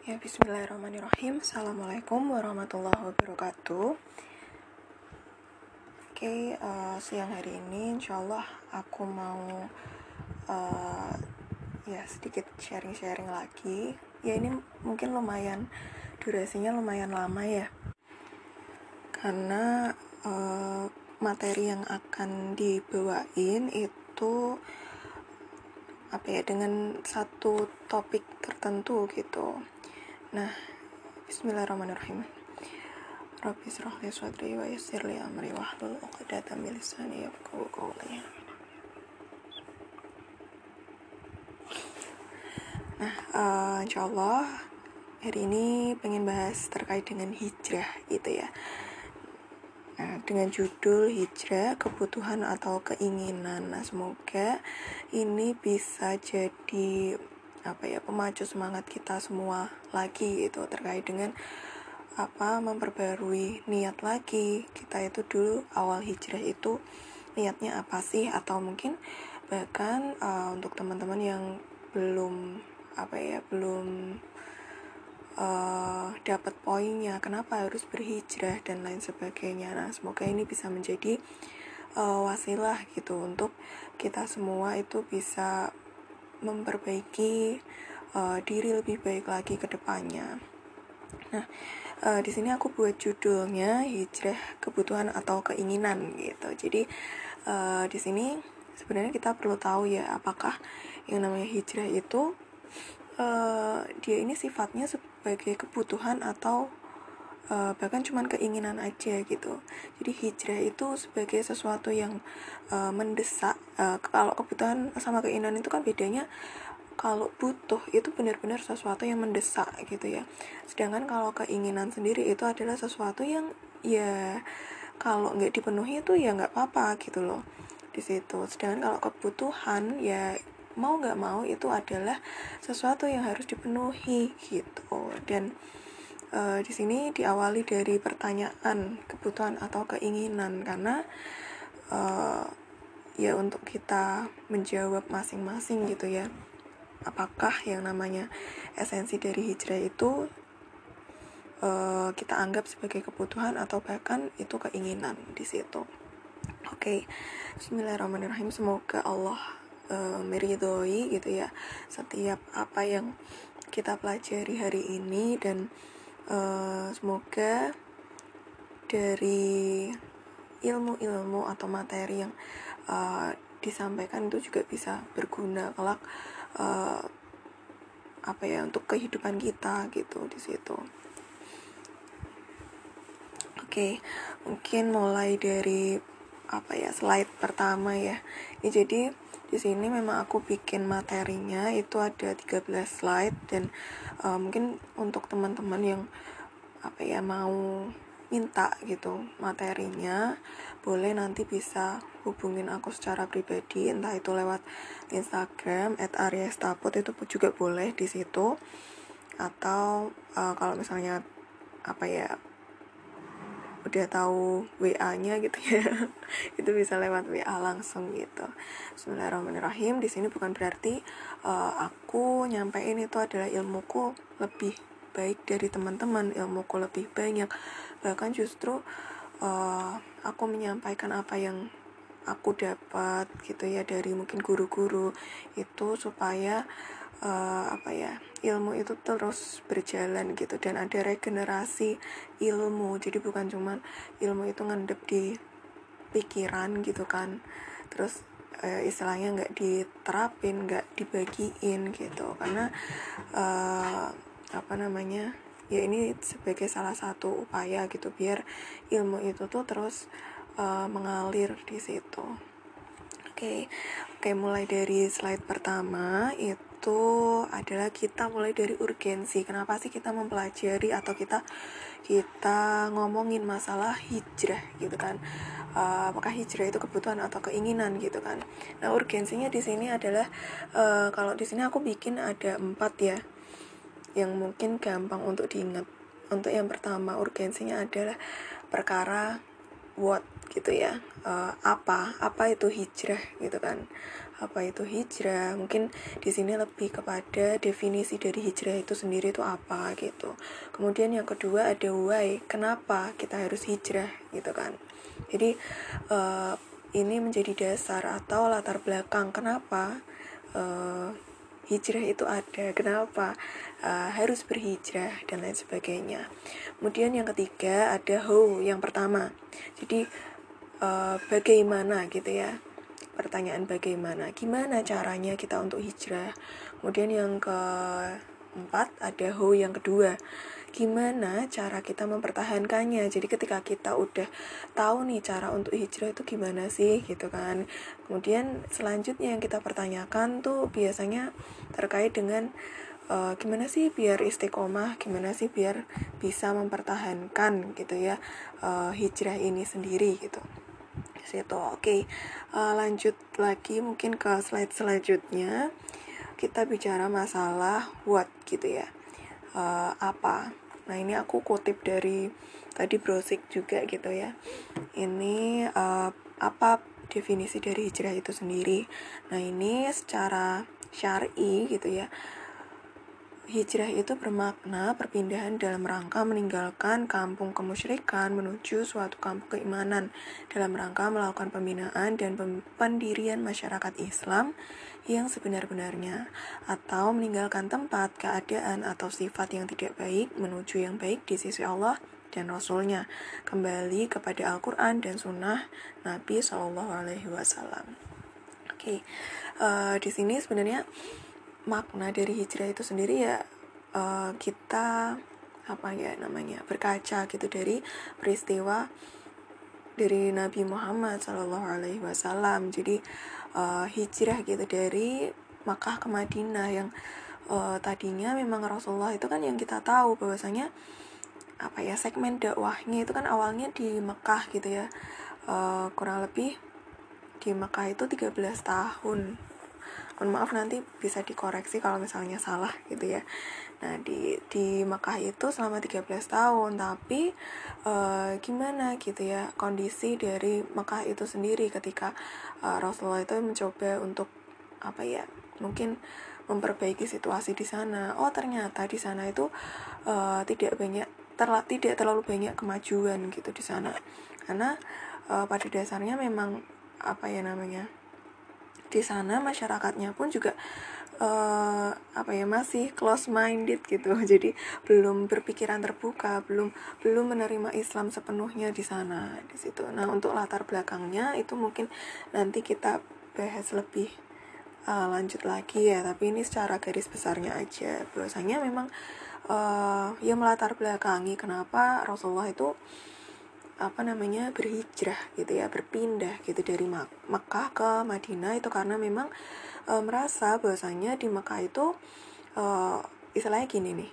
Ya, bismillahirrahmanirrahim. Assalamualaikum warahmatullahi wabarakatuh. Oke, uh, siang hari ini insya Allah aku mau uh, ya sedikit sharing-sharing lagi. Ya ini mungkin lumayan durasinya lumayan lama ya. Karena uh, materi yang akan dibawain itu apa ya dengan satu topik tertentu gitu Nah, bismillahirrahmanirrahim. Rabbi israh li sadri wa yassir li amri wa hlul 'uqdatam min lisani yafqahu qawli. Nah, uh, insyaallah hari ini pengen bahas terkait dengan hijrah gitu ya. Nah, dengan judul hijrah, kebutuhan atau keinginan. Nah, semoga ini bisa jadi apa ya pemacu semangat kita semua lagi itu terkait dengan apa memperbarui niat lagi. Kita itu dulu awal hijrah itu niatnya apa sih? Atau mungkin bahkan uh, untuk teman-teman yang belum apa ya belum uh, dapat poinnya kenapa harus berhijrah dan lain sebagainya. Nah semoga ini bisa menjadi uh, wasilah gitu untuk kita semua itu bisa memperbaiki uh, diri lebih baik lagi ke depannya. Nah, uh, di sini aku buat judulnya hijrah kebutuhan atau keinginan gitu. Jadi uh, di sini sebenarnya kita perlu tahu ya apakah yang namanya hijrah itu uh, dia ini sifatnya sebagai kebutuhan atau uh, bahkan cuman keinginan aja gitu. Jadi hijrah itu sebagai sesuatu yang uh, mendesak. Uh, kalau kebutuhan sama keinginan itu kan bedanya kalau butuh itu benar-benar sesuatu yang mendesak gitu ya. Sedangkan kalau keinginan sendiri itu adalah sesuatu yang ya kalau nggak dipenuhi itu ya nggak apa-apa gitu loh di situ. Sedangkan kalau kebutuhan ya mau nggak mau itu adalah sesuatu yang harus dipenuhi gitu dan uh, di sini diawali dari pertanyaan kebutuhan atau keinginan. Karena uh, ya untuk kita menjawab masing-masing gitu ya. Apakah yang namanya esensi dari hijrah itu uh, kita anggap sebagai kebutuhan atau bahkan itu keinginan di situ. Oke. Okay. Bismillahirrahmanirrahim. Semoga Allah uh, meridhoi gitu ya setiap apa yang kita pelajari hari ini dan uh, semoga dari ilmu-ilmu atau materi yang uh, disampaikan itu juga bisa berguna kelak uh, apa ya untuk kehidupan kita gitu di situ. Oke, okay, mungkin mulai dari apa ya slide pertama ya. Ini jadi di sini memang aku bikin materinya itu ada 13 slide dan uh, mungkin untuk teman-teman yang apa ya mau minta gitu materinya boleh nanti bisa hubungin aku secara pribadi entah itu lewat Instagram at @aryastaput itu juga boleh di situ. Atau uh, kalau misalnya apa ya udah tahu WA-nya gitu ya. Itu bisa lewat WA langsung gitu. Bismillahirrahmanirrahim. Di sini bukan berarti uh, aku nyampein itu adalah ilmuku lebih baik dari teman-teman ilmuku lebih banyak. Bahkan justru uh, aku menyampaikan apa yang aku dapat gitu ya dari mungkin guru-guru itu supaya uh, apa ya ilmu itu terus berjalan gitu dan ada regenerasi ilmu. Jadi bukan cuma ilmu itu ngendep di pikiran gitu kan. Terus uh, istilahnya nggak diterapin nggak dibagiin gitu. Karena uh, apa namanya ya ini sebagai salah satu upaya gitu biar ilmu itu tuh terus uh, mengalir di situ. Oke okay. oke okay, mulai dari slide pertama itu itu adalah kita mulai dari urgensi. Kenapa sih kita mempelajari atau kita kita ngomongin masalah hijrah gitu kan? Uh, apakah hijrah itu kebutuhan atau keinginan gitu kan? Nah urgensinya di sini adalah uh, kalau di sini aku bikin ada empat ya, yang mungkin gampang untuk diingat. Untuk yang pertama urgensinya adalah perkara what gitu ya uh, apa apa itu hijrah gitu kan apa itu hijrah? Mungkin di sini lebih kepada definisi dari hijrah itu sendiri itu apa gitu. Kemudian yang kedua ada why kenapa kita harus hijrah gitu kan. Jadi uh, ini menjadi dasar atau latar belakang kenapa uh, hijrah itu ada kenapa uh, harus berhijrah dan lain sebagainya. Kemudian yang ketiga ada how yang pertama. Jadi uh, bagaimana gitu ya pertanyaan bagaimana gimana caranya kita untuk hijrah? Kemudian yang keempat ada how yang kedua. Gimana cara kita mempertahankannya? Jadi ketika kita udah tahu nih cara untuk hijrah itu gimana sih gitu kan? Kemudian selanjutnya yang kita pertanyakan tuh biasanya terkait dengan uh, gimana sih biar istiqomah gimana sih biar bisa mempertahankan gitu ya uh, hijrah ini sendiri gitu situ. Oke okay. uh, eh, lanjut lagi mungkin ke slide selanjutnya. Kita bicara masalah what gitu ya. Uh, apa? Nah ini aku kutip dari tadi browsing juga gitu ya. Ini uh, apa definisi dari hijrah itu sendiri? Nah ini secara syari gitu ya Hijrah itu bermakna perpindahan dalam rangka meninggalkan kampung kemusyrikan menuju suatu kampung keimanan dalam rangka melakukan pembinaan dan pendirian masyarakat Islam yang sebenar-benarnya atau meninggalkan tempat, keadaan, atau sifat yang tidak baik menuju yang baik di sisi Allah dan Rasulnya kembali kepada Al-Quran dan Sunnah Nabi Wasallam. Oke, okay. uh, di sini sebenarnya makna dari hijrah itu sendiri ya uh, kita apa ya namanya berkaca gitu dari peristiwa dari Nabi Muhammad Shallallahu Alaihi Wasallam. Jadi uh, hijrah gitu dari Makkah ke Madinah yang uh, tadinya memang Rasulullah itu kan yang kita tahu bahwasanya apa ya segmen dakwahnya itu kan awalnya di Mekah gitu ya. Uh, kurang lebih di Mekah itu 13 tahun mohon maaf nanti bisa dikoreksi kalau misalnya salah gitu ya. Nah di di Mekah itu selama 13 tahun tapi e, gimana gitu ya kondisi dari Mekah itu sendiri ketika e, Rasulullah itu mencoba untuk apa ya mungkin memperbaiki situasi di sana. Oh ternyata di sana itu e, tidak banyak terla tidak terlalu banyak kemajuan gitu di sana. Karena e, pada dasarnya memang apa ya namanya di sana masyarakatnya pun juga uh, apa ya masih close minded gitu. Jadi belum berpikiran terbuka belum belum menerima Islam sepenuhnya di sana di situ. Nah untuk latar belakangnya itu mungkin nanti kita bahas lebih uh, lanjut lagi ya. Tapi ini secara garis besarnya aja. Bahwasanya memang uh, ya melatar belakangi kenapa Rasulullah itu apa namanya berhijrah gitu ya berpindah gitu dari Mekah ke Madinah itu karena memang e, merasa bahwasanya di Mekah itu e, istilahnya gini nih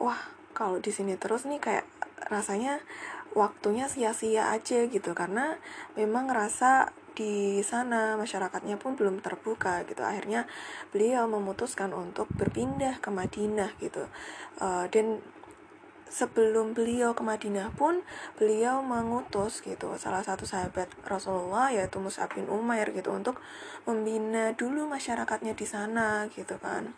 wah kalau di sini terus nih kayak rasanya waktunya sia-sia aja gitu. Karena memang ngerasa di sana masyarakatnya pun belum terbuka gitu. Akhirnya beliau memutuskan untuk berpindah ke Madinah gitu. Uh, dan sebelum beliau ke Madinah pun beliau mengutus gitu salah satu sahabat Rasulullah yaitu Mus'ab bin Umair gitu untuk membina dulu masyarakatnya di sana gitu kan.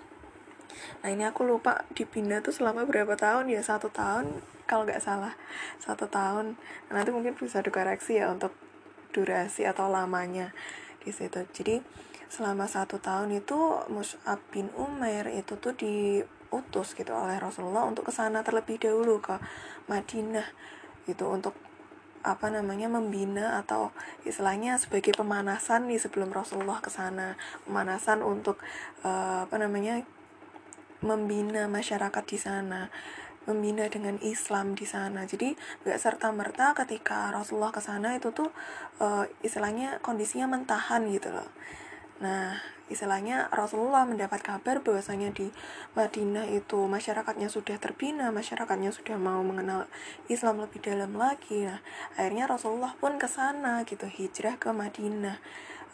Nah ini aku lupa dibina tuh selama berapa tahun ya? Satu tahun kalau nggak salah. Satu tahun. Nah, nanti mungkin bisa dikoreksi ya untuk durasi atau lamanya di situ. Jadi selama satu tahun itu Mus'ab bin Umair itu tuh di diutus gitu oleh Rasulullah untuk ke sana terlebih dahulu ke Madinah gitu untuk apa namanya membina atau istilahnya sebagai pemanasan nih sebelum Rasulullah ke sana. Pemanasan untuk uh, apa namanya membina masyarakat di sana membina dengan Islam di sana. Jadi nggak serta merta ketika Rasulullah ke sana itu tuh uh, istilahnya kondisinya mentahan gitu loh. Nah istilahnya Rasulullah mendapat kabar bahwasanya di Madinah itu masyarakatnya sudah terbina, masyarakatnya sudah mau mengenal Islam lebih dalam lagi. Nah, akhirnya Rasulullah pun ke sana gitu, hijrah ke Madinah.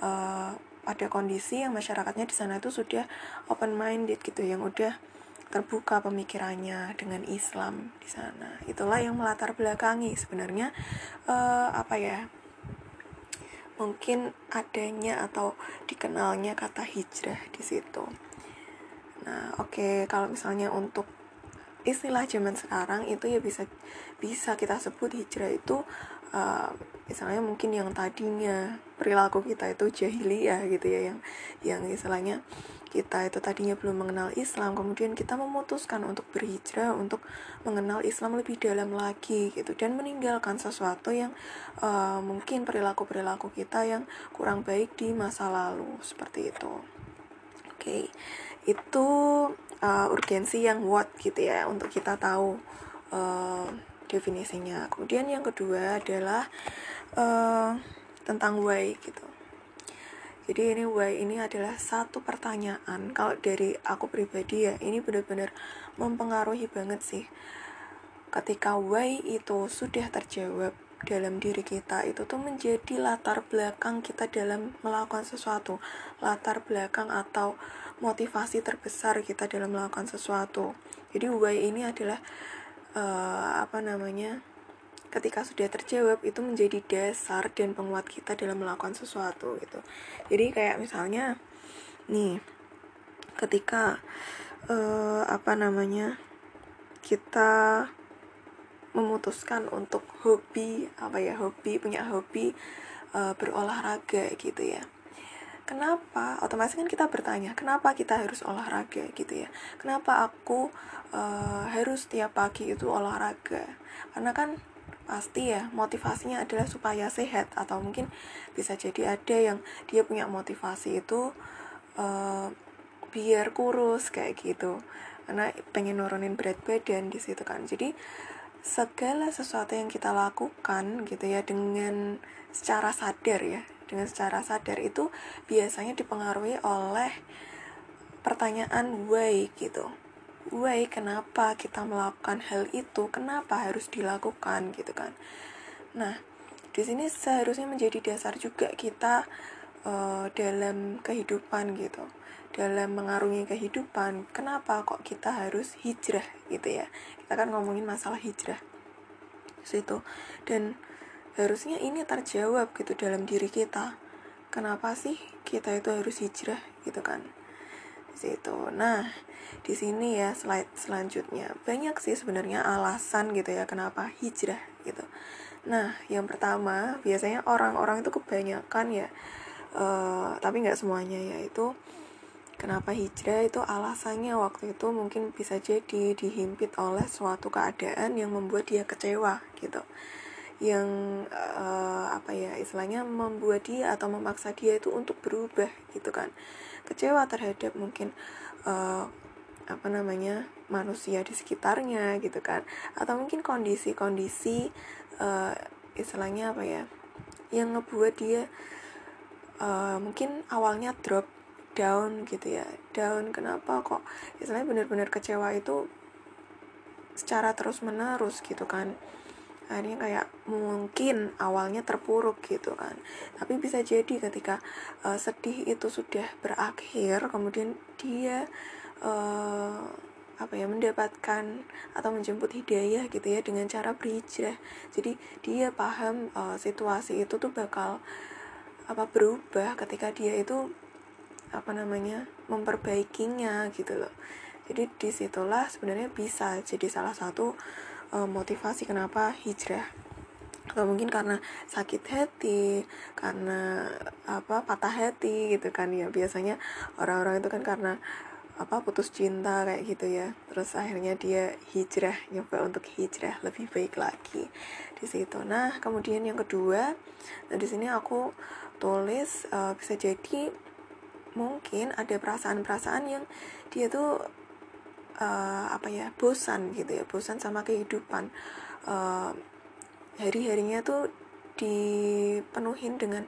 Uh, pada kondisi yang masyarakatnya di sana itu sudah open minded gitu, yang udah terbuka pemikirannya dengan Islam di sana. Itulah yang melatar belakangi sebenarnya uh, apa ya? Mungkin adanya atau dikenalnya kata hijrah di situ. Nah, oke okay, kalau misalnya untuk istilah zaman sekarang itu ya bisa bisa kita sebut hijrah itu uh, misalnya mungkin yang tadinya perilaku kita itu jahiliyah gitu ya yang yang istilahnya kita itu tadinya belum mengenal Islam kemudian kita memutuskan untuk berhijrah untuk mengenal Islam lebih dalam lagi gitu. Dan meninggalkan sesuatu yang uh, mungkin perilaku perilaku kita yang kurang baik di masa lalu seperti itu. Oke okay. itu uh, urgensi yang what gitu ya untuk kita tahu uh, definisinya. Kemudian yang kedua adalah uh, tentang why gitu jadi ini why ini adalah satu pertanyaan. Kalau dari aku pribadi ya ini benar-benar mempengaruhi banget sih. Ketika why itu sudah terjawab dalam diri kita itu tuh menjadi latar belakang kita dalam melakukan sesuatu. Latar belakang atau motivasi terbesar kita dalam melakukan sesuatu. Jadi why ini adalah uh, apa namanya ketika sudah terjawab itu menjadi dasar dan penguat kita dalam melakukan sesuatu gitu. Jadi kayak misalnya nih ketika uh, apa namanya kita memutuskan untuk hobi apa ya hobi punya hobi uh, berolahraga gitu ya. Kenapa otomatis kan kita bertanya kenapa kita harus olahraga gitu ya? Kenapa aku uh, harus tiap pagi itu olahraga? Karena kan pasti ya motivasinya adalah supaya sehat atau mungkin bisa jadi ada yang dia punya motivasi itu uh, biar kurus kayak gitu. Karena pengen nurunin berat badan di situ kan. Jadi segala sesuatu yang kita lakukan gitu ya dengan secara sadar ya dengan secara sadar itu biasanya dipengaruhi oleh pertanyaan why gitu why kenapa kita melakukan hal itu? Kenapa harus dilakukan? Gitu kan. Nah di sini seharusnya menjadi dasar juga kita uh, dalam kehidupan gitu. Dalam mengarungi kehidupan. Kenapa kok kita harus hijrah gitu ya? Kita kan ngomongin masalah hijrah. Situ. Dan harusnya ini terjawab gitu dalam diri kita. Kenapa sih kita itu harus hijrah gitu kan situ. Nah di sini ya slide selanjutnya. Banyak sih sebenarnya alasan gitu ya kenapa hijrah gitu. Nah yang pertama biasanya orang-orang itu kebanyakan ya uh, tapi nggak semuanya ya itu Kenapa hijrah itu alasannya waktu itu mungkin bisa jadi dihimpit oleh suatu keadaan yang membuat dia kecewa gitu. Yang uh, apa ya istilahnya membuat dia atau memaksa dia itu untuk berubah gitu kan. Kecewa terhadap mungkin uh, apa namanya manusia di sekitarnya gitu kan. Atau mungkin kondisi-kondisi uh, istilahnya apa ya yang ngebuat dia uh, mungkin awalnya drop down gitu ya. Down kenapa kok istilahnya benar-benar kecewa itu secara terus menerus gitu kan akhirnya kayak mungkin awalnya terpuruk gitu kan. Tapi bisa jadi ketika uh, sedih itu sudah berakhir kemudian dia uh, apa ya mendapatkan atau menjemput hidayah gitu ya dengan cara berhijrah jadi dia paham uh, situasi itu tuh bakal apa berubah ketika dia itu apa namanya memperbaikinya gitu loh. Jadi di situlah sebenarnya bisa jadi salah satu uh, motivasi kenapa hijrah. Atau mungkin karena sakit hati karena apa patah hati gitu kan ya. Biasanya orang-orang itu kan karena apa putus cinta kayak gitu ya. Terus akhirnya dia hijrah nyoba untuk hijrah lebih baik lagi di situ. Nah kemudian yang kedua nah di sini aku tulis uh, bisa jadi mungkin ada perasaan-perasaan yang dia tuh uh, apa ya bosan gitu ya bosan sama kehidupan. Uh, hari-harinya tuh dipenuhin dengan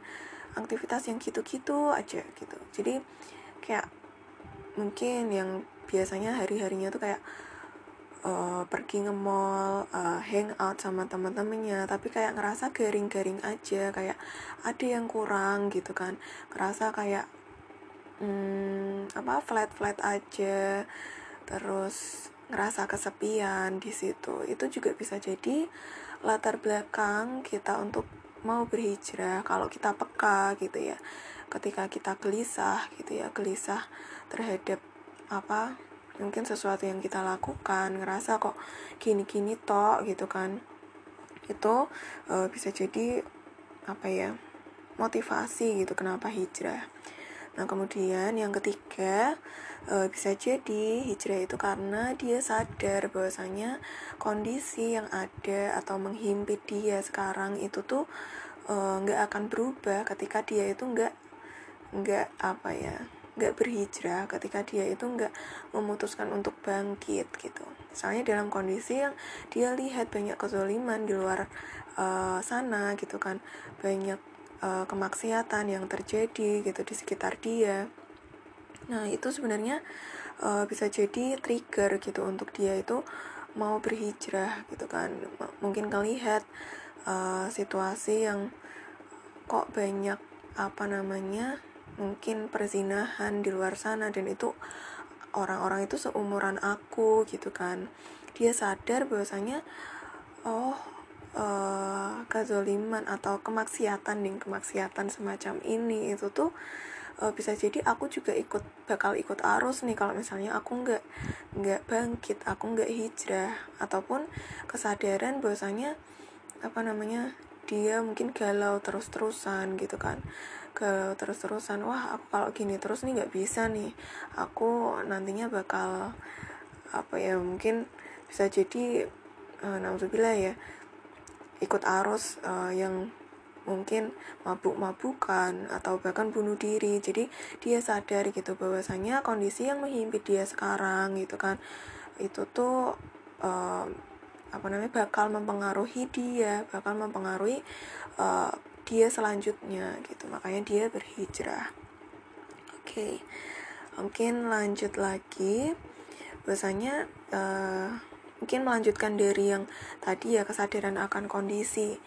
aktivitas yang gitu-gitu aja gitu. Jadi kayak mungkin yang biasanya hari-harinya tuh kayak uh, pergi nge mall, uh, hang out sama teman-temannya, tapi kayak ngerasa garing-garing aja, kayak ada yang kurang gitu kan, ngerasa kayak hmm, apa flat flat aja terus ngerasa kesepian di situ. Itu juga bisa jadi latar belakang kita untuk mau berhijrah kalau kita peka gitu ya. Ketika kita gelisah gitu ya gelisah terhadap apa mungkin sesuatu yang kita lakukan ngerasa kok gini-gini tok gitu kan. Itu uh, bisa jadi apa ya motivasi gitu kenapa hijrah nah kemudian yang ketiga uh, bisa jadi hijrah itu karena dia sadar bahwasanya kondisi yang ada atau menghimpit dia sekarang itu tuh eh, nggak uh, akan berubah ketika dia itu nggak nggak apa ya nggak berhijrah ketika dia itu nggak memutuskan untuk bangkit gitu. Misalnya dalam kondisi yang dia lihat banyak kezoliman di luar uh, sana gitu kan. Banyak uh, kemaksiatan yang terjadi gitu di sekitar dia. Nah itu sebenarnya uh, bisa jadi trigger gitu untuk dia itu mau berhijrah gitu kan. Mungkin kelihat uh, situasi yang kok banyak apa namanya mungkin perzinahan di luar sana dan itu orang-orang itu seumuran aku gitu kan. Dia sadar bahwasanya oh uh, kezoliman atau kemaksiatan nih kemaksiatan semacam ini itu tuh uh, bisa jadi aku juga ikut bakal ikut arus nih kalau misalnya aku nggak nggak bangkit aku nggak hijrah ataupun kesadaran bahwasanya apa namanya dia mungkin galau terus-terusan gitu kan. Ke terus-terusan wah aku kalau gini terus nih nggak bisa nih. Aku nantinya bakal apa ya mungkin bisa jadi uh, naudzubillah ya ikut arus uh, yang mungkin mabuk-mabukan atau bahkan bunuh diri. Jadi dia sadar gitu bahwasanya kondisi yang menghimpit dia sekarang gitu kan itu tuh uh, apa namanya bakal mempengaruhi dia bakal mempengaruhi uh, dia selanjutnya gitu. Makanya dia berhijrah. Oke okay. mungkin lanjut lagi. Biasanya uh, mungkin melanjutkan dari yang tadi ya kesadaran akan kondisi.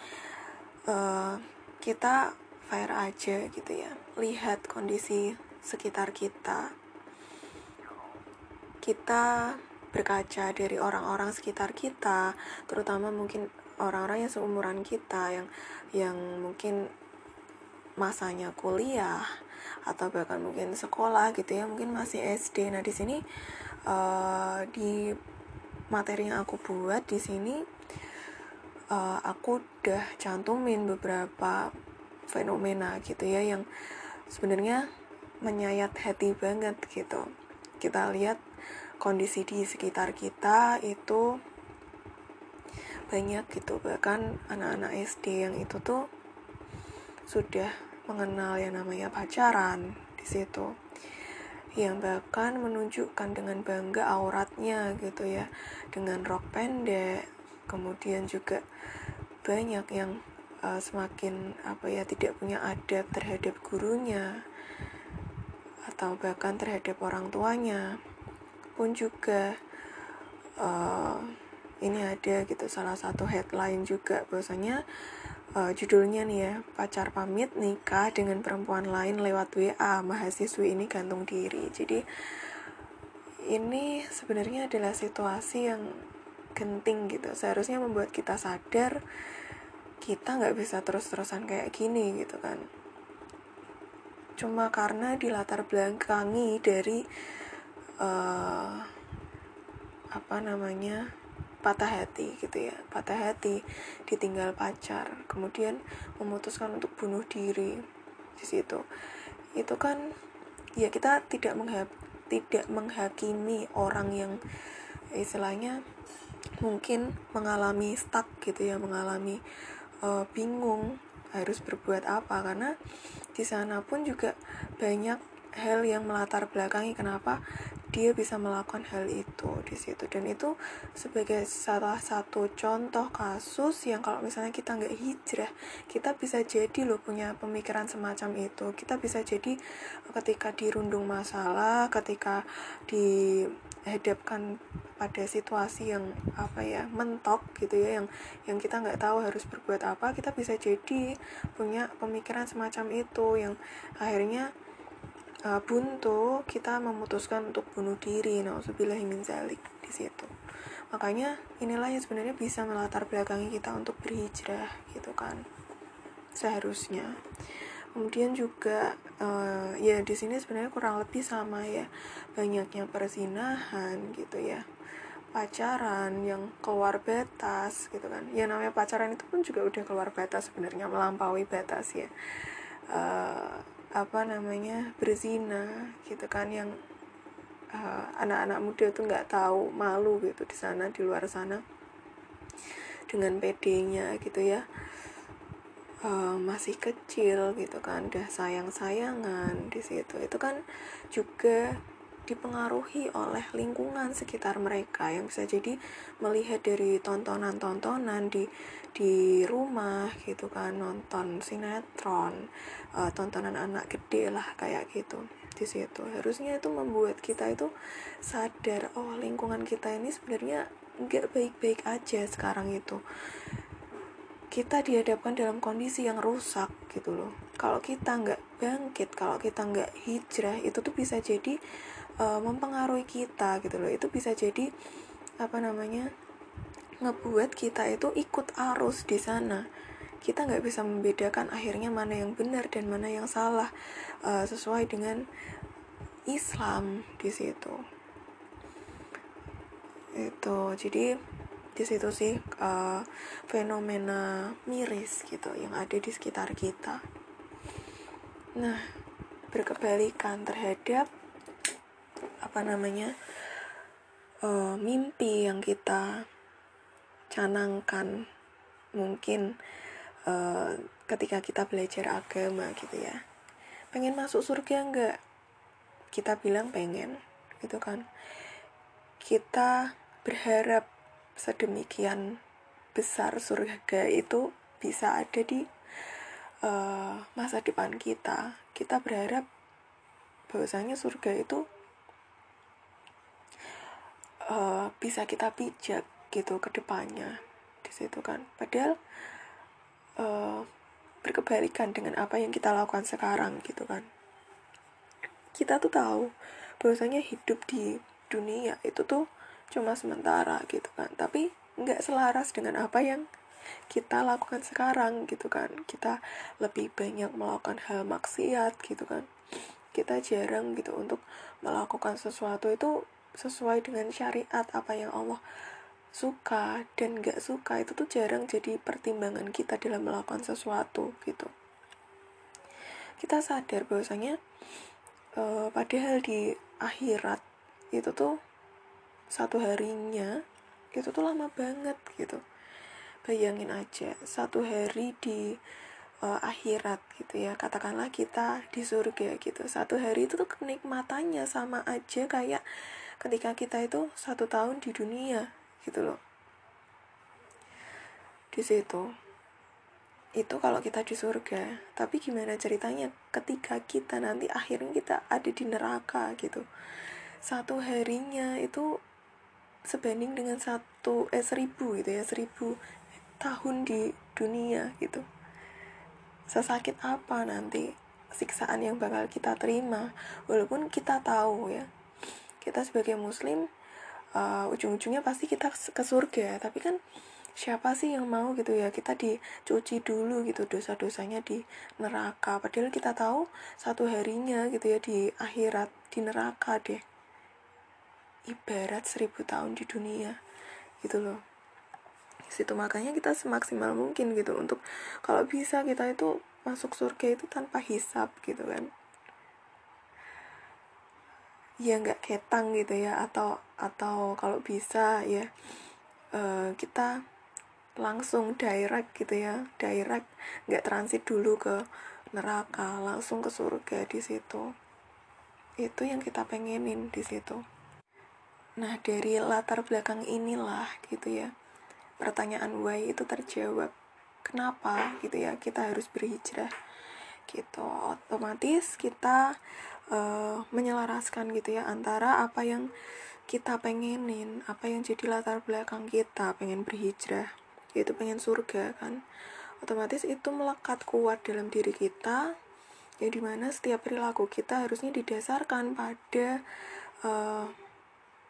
Uh, kita fire aja gitu ya. Lihat kondisi sekitar kita. Kita berkaca dari orang-orang sekitar kita terutama mungkin orang-orang yang seumuran kita yang yang mungkin masanya kuliah atau bahkan mungkin sekolah gitu ya mungkin masih SD nah di sini uh, di materi yang aku buat di sini uh, aku udah cantumin beberapa fenomena gitu ya yang sebenarnya menyayat hati banget gitu. Kita lihat kondisi di sekitar kita itu banyak gitu. Bahkan anak-anak SD yang itu tuh sudah mengenal yang namanya pacaran di situ yang bahkan menunjukkan dengan bangga auratnya gitu ya. Dengan rok pendek kemudian juga banyak yang uh, semakin apa ya tidak punya adab terhadap gurunya atau bahkan terhadap orang tuanya pun juga uh, ini ada gitu. Salah satu headline juga bahwasanya uh, judulnya nih ya pacar pamit nikah dengan perempuan lain lewat WA mahasiswi ini gantung diri. Jadi ini sebenarnya adalah situasi yang genting gitu. Seharusnya membuat kita sadar kita nggak bisa terus-terusan kayak gini gitu kan. Cuma karena di latar belakangi dari uh, apa namanya patah hati gitu ya. Patah hati ditinggal pacar kemudian memutuskan untuk bunuh diri di situ. Itu kan ya kita tidak menghab tidak menghakimi orang yang istilahnya mungkin mengalami stuck gitu ya mengalami uh, bingung harus berbuat apa. Karena di sana pun juga banyak hal yang melatar belakangi kenapa dia bisa melakukan hal itu di situ. Dan itu sebagai salah satu contoh kasus yang kalau misalnya kita nggak hijrah kita bisa jadi loh punya pemikiran semacam itu. Kita bisa jadi ketika dirundung masalah ketika dihadapkan pada situasi yang apa ya mentok gitu ya yang yang kita nggak tahu harus berbuat apa kita bisa jadi punya pemikiran semacam itu yang akhirnya uh, buntu kita memutuskan untuk bunuh diri nauzubillahimin zalik di situ. Makanya inilah yang sebenarnya bisa melatar belakangi kita untuk berhijrah gitu kan seharusnya. Kemudian juga uh, ya di sini sebenarnya kurang lebih sama ya banyaknya perzinahan gitu ya. Pacaran yang keluar batas gitu kan. Ya namanya pacaran itu pun juga udah keluar batas sebenarnya melampaui batas ya. Uh, apa namanya berzina gitu kan yang eh, anak-anak uh, muda tuh nggak tahu malu gitu di sana di luar sana dengan PD-nya gitu ya. Uh, masih kecil gitu kan udah sayang-sayangan di situ. Itu kan juga dipengaruhi oleh lingkungan sekitar mereka. Yang bisa jadi melihat dari tontonan-tontonan di di rumah gitu kan nonton sinetron uh, tontonan anak gede lah kayak gitu di situ. Harusnya itu membuat kita itu sadar oh lingkungan kita ini sebenarnya nggak baik-baik aja sekarang itu. Kita dihadapkan dalam kondisi yang rusak gitu loh. Kalau kita nggak bangkit kalau kita nggak hijrah itu tuh bisa jadi uh, mempengaruhi kita gitu loh. Itu bisa jadi apa namanya ngebuat kita itu ikut arus di sana. Kita nggak bisa membedakan akhirnya mana yang benar dan mana yang salah uh, sesuai dengan Islam di situ. Itu. Jadi di situ sih uh, fenomena miris gitu yang ada di sekitar kita. Nah berkebalikan terhadap apa namanya uh, mimpi yang kita canangkan mungkin uh, ketika kita belajar agama gitu ya. Pengen masuk surga enggak kita bilang pengen gitu kan. Kita berharap sedemikian besar surga itu bisa ada di uh, masa depan kita. Kita berharap bahwasanya surga itu uh, bisa kita pijak gitu ke depannya di situ kan. Padahal uh, berkebalikan dengan apa yang kita lakukan sekarang gitu kan. Kita tuh tahu bahwasanya hidup di dunia itu tuh cuma sementara gitu kan. Tapi nggak selaras dengan apa yang kita lakukan sekarang gitu kan. Kita lebih banyak melakukan hal maksiat gitu kan. Kita jarang gitu untuk melakukan sesuatu itu sesuai dengan syariat apa yang Allah suka dan gak suka itu tuh jarang jadi pertimbangan kita dalam melakukan sesuatu gitu. Kita sadar bahwasanya uh, padahal di akhirat itu tuh satu harinya itu tuh lama banget gitu. Bayangin aja satu hari di uh, akhirat gitu ya. Katakanlah kita di surga gitu. Satu hari itu tuh kenikmatannya sama aja kayak ketika kita itu satu tahun di dunia gitu loh. Di situ itu kalau kita di surga tapi gimana ceritanya ketika kita nanti akhirnya kita ada di neraka gitu. Satu harinya itu sebanding dengan satu eh seribu gitu ya seribu tahun di dunia gitu. Sesakit apa nanti siksaan yang bakal kita terima? Walaupun kita tahu ya kita sebagai muslim uh, ujung-ujungnya pasti kita ke surga. Tapi kan siapa sih yang mau gitu ya? Kita dicuci dulu gitu dosa-dosanya di neraka. Padahal kita tahu satu harinya gitu ya di akhirat di neraka deh. Ibarat seribu tahun di dunia gitu loh. Situ makanya kita semaksimal mungkin gitu. Untuk kalau bisa kita itu masuk surga itu tanpa hisap gitu kan ya nggak ketang gitu ya atau atau kalau bisa ya uh, kita langsung direct gitu ya direct nggak transit dulu ke neraka langsung ke surga di situ itu yang kita pengenin di situ Nah, dari latar belakang inilah gitu ya. Pertanyaan why itu terjawab. Kenapa gitu ya kita harus berhijrah? Gitu. Otomatis kita uh, menyelaraskan gitu ya antara apa yang kita pengenin, apa yang jadi latar belakang kita pengen berhijrah, yaitu pengen surga kan. Otomatis itu melekat kuat dalam diri kita yang di mana setiap perilaku kita harusnya didasarkan pada uh,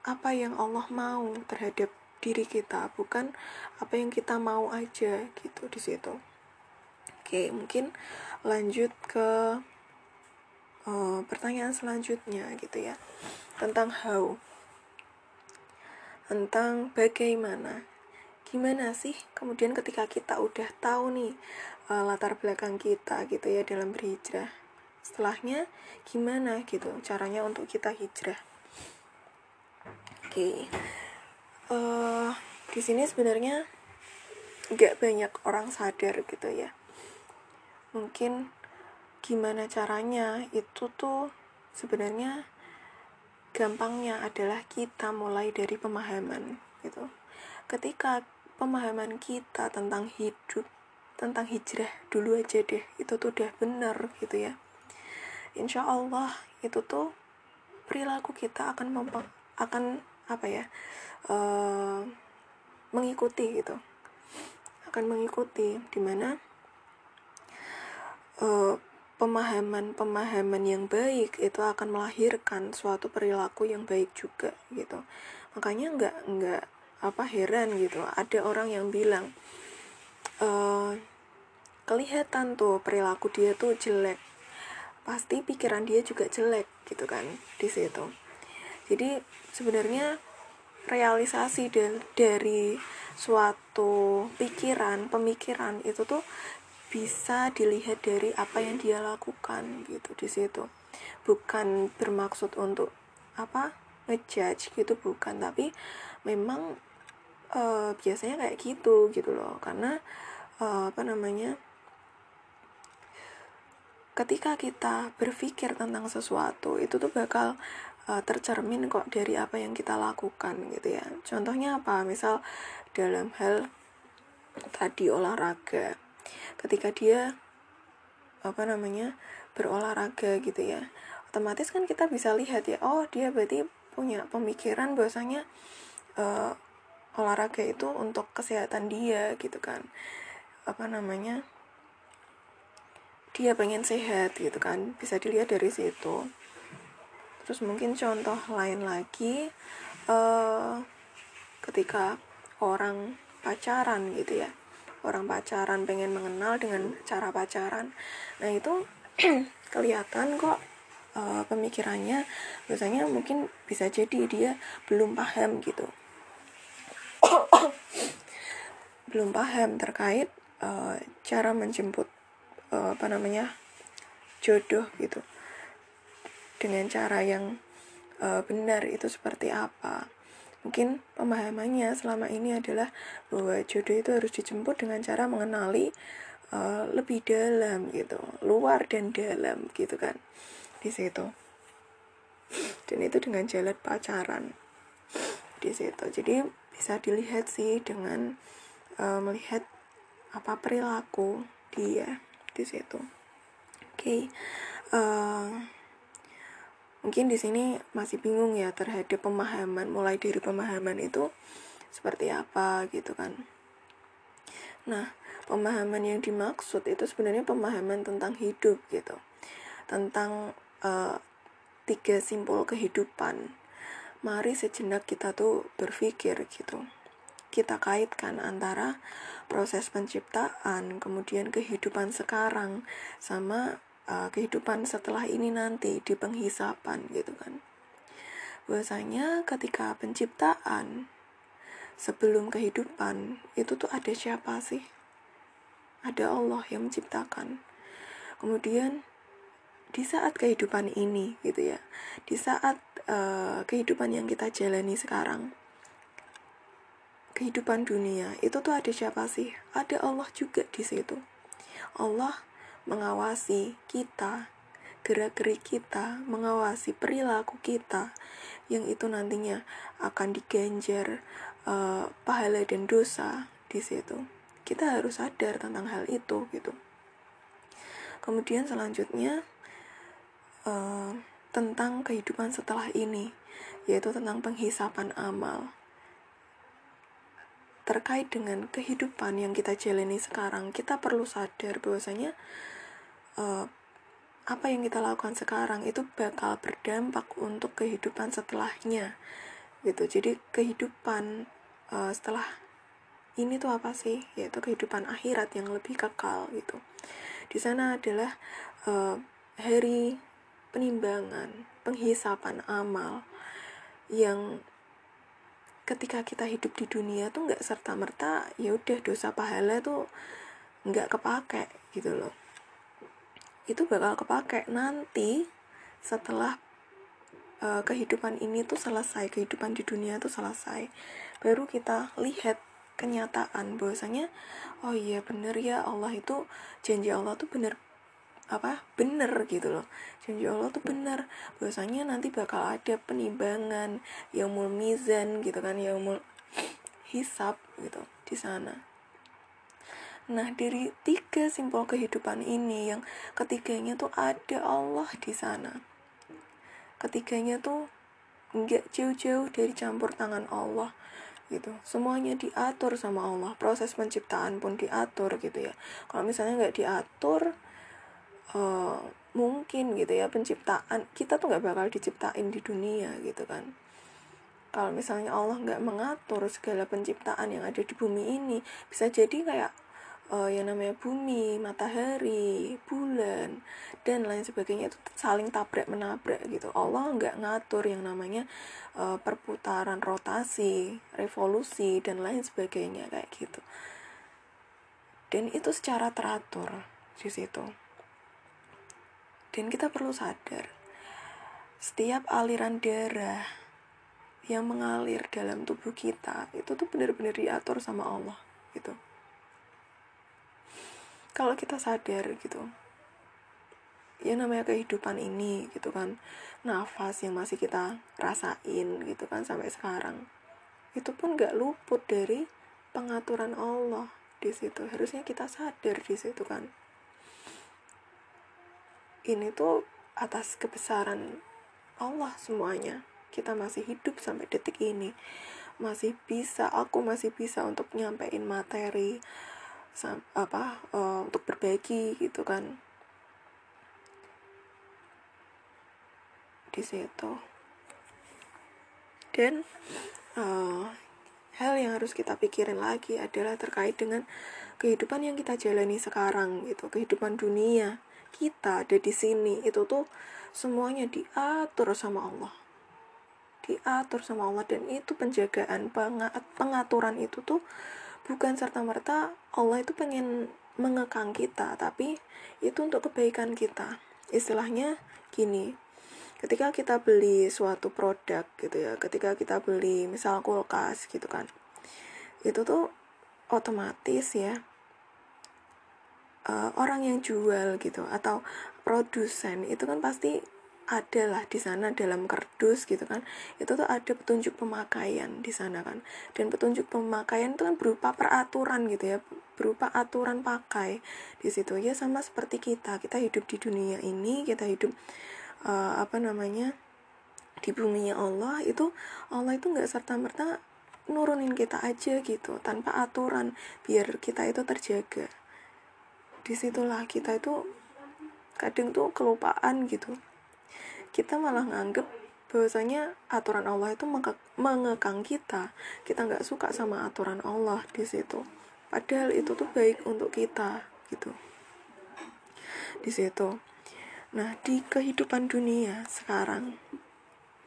apa yang Allah mau terhadap diri kita bukan apa yang kita mau aja gitu di situ Oke, mungkin lanjut ke uh, pertanyaan selanjutnya gitu ya. Tentang how. Tentang bagaimana. Gimana sih kemudian ketika kita udah tahu nih uh, latar belakang kita gitu ya dalam berhijrah. Setelahnya gimana gitu caranya untuk kita hijrah. Oke. Uh, di sini sebenarnya nggak banyak orang sadar gitu ya mungkin gimana caranya itu tuh sebenarnya gampangnya adalah kita mulai dari pemahaman gitu. Ketika pemahaman kita tentang hidup tentang hijrah dulu aja deh itu tuh udah bener gitu ya. Insya Allah itu tuh perilaku kita akan mempak akan apa ya uh, mengikuti gitu. Akan mengikuti di mana pemahaman-pemahaman yang baik itu akan melahirkan suatu perilaku yang baik juga gitu. Makanya nggak nggak apa heran gitu. Ada orang yang bilang uh, kelihatan tuh perilaku dia tuh jelek. Pasti pikiran dia juga jelek gitu kan di situ. Jadi sebenarnya realisasi dari suatu pikiran pemikiran itu tuh bisa dilihat dari apa yang dia lakukan gitu di situ. Bukan bermaksud untuk apa ngejudge gitu bukan. Tapi memang uh, biasanya kayak gitu gitu loh. Karena uh, apa namanya ketika kita berpikir tentang sesuatu itu tuh bakal uh, tercermin kok dari apa yang kita lakukan gitu ya. Contohnya apa? Misal dalam hal tadi olahraga ketika dia apa namanya berolahraga gitu ya. Otomatis kan kita bisa lihat ya oh dia berarti punya pemikiran bahwasanya uh, olahraga itu untuk kesehatan dia gitu kan. Apa namanya dia pengen sehat gitu kan bisa dilihat dari situ. Terus mungkin contoh lain lagi uh, ketika orang pacaran gitu ya orang pacaran pengen mengenal dengan cara pacaran. Nah itu kelihatan kok uh, pemikirannya. Biasanya mungkin bisa jadi dia belum paham gitu. Belum paham terkait uh, cara menjemput uh, apa namanya jodoh gitu. Dengan cara yang uh, benar itu seperti apa Mungkin pemahamannya selama ini adalah bahwa jodoh itu harus dijemput dengan cara mengenali uh, lebih dalam gitu, luar dan dalam gitu kan di situ. Dan itu dengan jalan pacaran di situ. Jadi bisa dilihat sih dengan uh, melihat apa perilaku dia di situ. Oke. Okay. Uh, mungkin di sini masih bingung ya terhadap pemahaman mulai dari pemahaman itu seperti apa gitu kan. Nah pemahaman yang dimaksud itu sebenarnya pemahaman tentang hidup gitu. Tentang uh, tiga simpul kehidupan. Mari sejenak kita tuh berpikir gitu. Kita kaitkan antara proses penciptaan kemudian kehidupan sekarang sama uh, kehidupan setelah ini nanti di penghisapan gitu kan. Bahwasanya ketika penciptaan sebelum kehidupan itu tuh ada siapa sih? Ada Allah yang menciptakan. Kemudian di saat kehidupan ini gitu ya di saat uh, kehidupan yang kita jalani sekarang kehidupan dunia itu tuh ada siapa sih? Ada Allah juga di situ. Allah mengawasi kita, gerak-gerik kita, mengawasi perilaku kita, yang itu nantinya akan diganjar uh, pahala dan dosa di situ. Kita harus sadar tentang hal itu gitu. Kemudian selanjutnya uh, tentang kehidupan setelah ini, yaitu tentang penghisapan amal terkait dengan kehidupan yang kita jalani sekarang, kita perlu sadar bahwasanya uh, apa yang kita lakukan sekarang itu bakal berdampak untuk kehidupan setelahnya gitu. Jadi kehidupan uh, setelah ini tuh apa sih? Yaitu kehidupan akhirat yang lebih kekal gitu. Di sana adalah uh, hari penimbangan penghisapan amal yang ketika kita hidup di dunia tuh nggak serta merta ya udah dosa pahala tuh nggak kepake gitu loh itu bakal kepake. Nanti setelah uh, kehidupan ini tuh selesai kehidupan di dunia tuh selesai baru kita lihat kenyataan bahwasanya oh iya bener ya Allah itu janji Allah tuh bener apa bener gitu loh. Janji Allah tuh bener. Bahwasanya nanti bakal ada penimbangan yang mizan gitu kan yang mul hisap gitu di sana Nah, dari tiga simpul kehidupan ini yang ketiganya tuh ada Allah di sana. Ketiganya tuh nggak jauh-jauh dari campur tangan Allah gitu. Semuanya diatur sama Allah. Proses penciptaan pun diatur gitu ya. Kalau misalnya nggak diatur, uh, mungkin gitu ya penciptaan kita tuh nggak bakal diciptain di dunia gitu kan kalau misalnya Allah nggak mengatur segala penciptaan yang ada di bumi ini bisa jadi kayak uh, yang namanya bumi, matahari, bulan, dan lain sebagainya itu saling tabrak menabrak gitu. Allah nggak ngatur yang namanya uh, perputaran rotasi, revolusi dan lain sebagainya kayak gitu. Dan itu secara teratur di situ. Dan kita perlu sadar, setiap aliran darah yang mengalir dalam tubuh kita itu tuh benar-benar diatur sama Allah gitu kalau kita sadar gitu ya namanya kehidupan ini gitu kan nafas yang masih kita rasain gitu kan sampai sekarang itu pun gak luput dari pengaturan Allah di situ. Harusnya kita sadar di situ kan. Ini tuh atas kebesaran Allah semuanya. Kita masih hidup sampai detik ini. Masih bisa aku masih bisa untuk nyampein materi apa uh, berbagi gitu kan. Di situ. Dan uh, hal yang harus kita pikirin lagi adalah terkait dengan kehidupan yang kita jalani sekarang gitu. Kehidupan dunia kita ada di sini. Itu tuh semuanya diatur sama Allah. Diatur sama Allah. Dan itu penjagaan pengaturan itu tuh bukan serta-merta Allah itu pengen mengekang kita, tapi itu untuk kebaikan kita. Istilahnya gini, ketika kita beli suatu produk gitu ya, ketika kita beli misal kulkas gitu kan, itu tuh otomatis ya uh, orang yang jual gitu atau produsen itu kan pasti adalah di sana dalam kardus gitu kan itu tuh ada petunjuk pemakaian di sana kan dan petunjuk pemakaian itu kan berupa peraturan gitu ya berupa aturan pakai di situ. Ya sama seperti kita. Kita hidup di dunia ini kita hidup uh, apa namanya di bumi Allah itu Allah itu nggak serta merta nurunin kita aja gitu tanpa aturan biar kita itu terjaga. Di situlah kita itu kadang tuh kelupaan gitu. Kita malah nganggep bahwasanya aturan Allah itu mengekang kita. Kita nggak suka sama aturan Allah di situ padahal itu tuh baik untuk kita gitu. Di situ. Nah di kehidupan dunia sekarang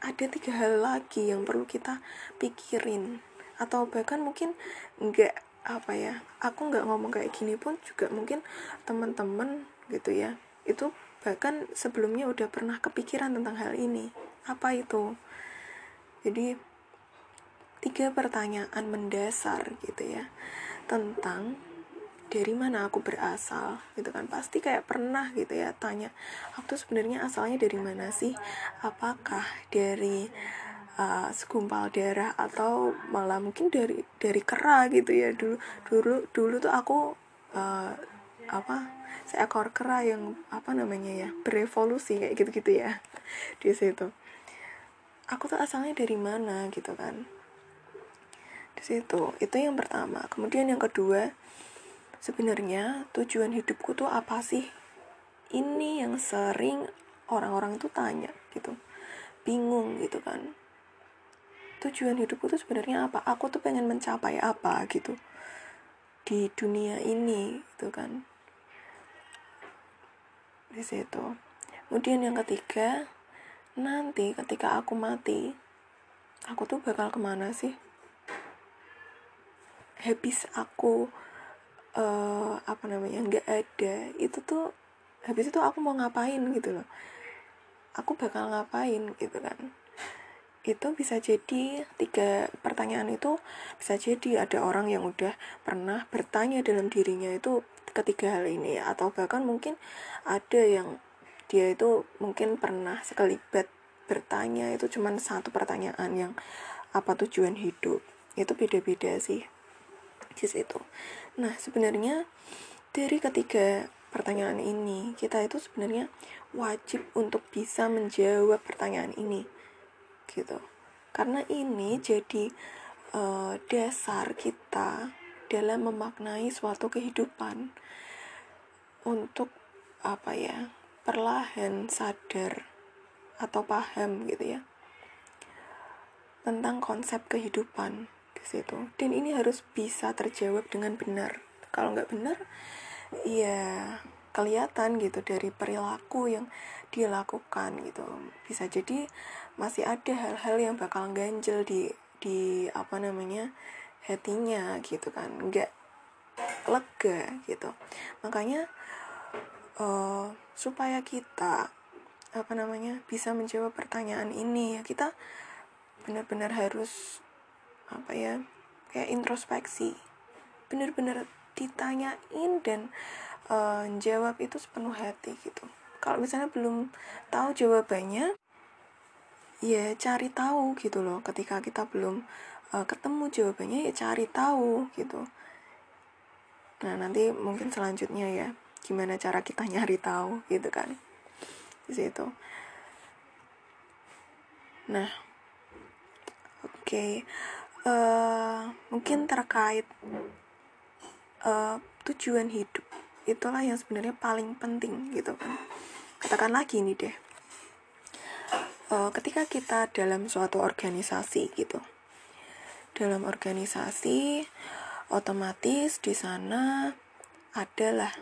ada tiga hal lagi yang perlu kita pikirin. Atau bahkan mungkin nggak apa ya aku nggak ngomong kayak gini pun juga mungkin teman-teman gitu ya itu bahkan sebelumnya udah pernah kepikiran tentang hal ini. Apa itu? Jadi tiga pertanyaan mendasar gitu ya tentang dari mana aku berasal gitu kan. Pasti kayak pernah gitu ya tanya aku tuh sebenarnya asalnya dari mana sih? Apakah dari uh, segumpal darah atau malah mungkin dari dari kera gitu ya? Dulu dulu dulu tuh aku uh, apa seekor kera yang apa namanya ya berevolusi kayak gitu-gitu ya di situ. Aku tuh asalnya dari mana gitu kan di situ. Itu yang pertama. Kemudian yang kedua sebenarnya tujuan hidupku tuh apa sih? Ini yang sering orang-orang tuh tanya gitu. Bingung gitu kan. Tujuan hidupku tuh sebenarnya apa? Aku tuh pengen mencapai apa gitu. Di dunia ini itu kan. Di situ. Kemudian yang ketiga nanti ketika aku mati aku tuh bakal ke mana sih habis aku uh, apa namanya nggak ada itu tuh habis itu aku mau ngapain gitu loh. Aku bakal ngapain gitu kan. Itu bisa jadi tiga pertanyaan itu bisa jadi ada orang yang udah pernah bertanya dalam dirinya itu ketiga hal ini atau bahkan mungkin ada yang dia itu mungkin pernah sekalibat bertanya itu cuma satu pertanyaan yang apa tujuan hidup? Itu beda-beda sih di situ nah sebenarnya dari ketiga pertanyaan ini kita itu sebenarnya wajib untuk bisa menjawab pertanyaan ini gitu. Karena ini jadi uh, dasar kita dalam memaknai suatu kehidupan untuk apa ya perlahan sadar atau paham gitu ya tentang konsep kehidupan di situ dan ini harus bisa terjawab dengan benar. Kalau nggak benar ya kelihatan gitu dari perilaku yang dia lakukan gitu. Bisa jadi masih ada hal-hal yang bakal ganjel di di apa namanya hatinya gitu kan. Nggak lega gitu. Makanya uh, supaya kita apa namanya bisa menjawab pertanyaan ini ya kita benar-benar harus apa ya kayak introspeksi. Benar-benar ditanyain dan uh, jawab itu sepenuh hati gitu. Kalau misalnya belum tahu jawabannya ya cari tahu gitu loh. Ketika kita belum uh, ketemu jawabannya ya cari tahu gitu. Nah nanti mungkin selanjutnya ya gimana cara kita nyari tahu gitu kan. Di situ. Nah oke. okay. Eh, mungkin terkait uh, tujuan hidup. Itulah yang sebenarnya paling penting gitu kan. Katakan lagi nih deh. Uh, ketika kita dalam suatu organisasi gitu. Dalam organisasi otomatis di sana adalah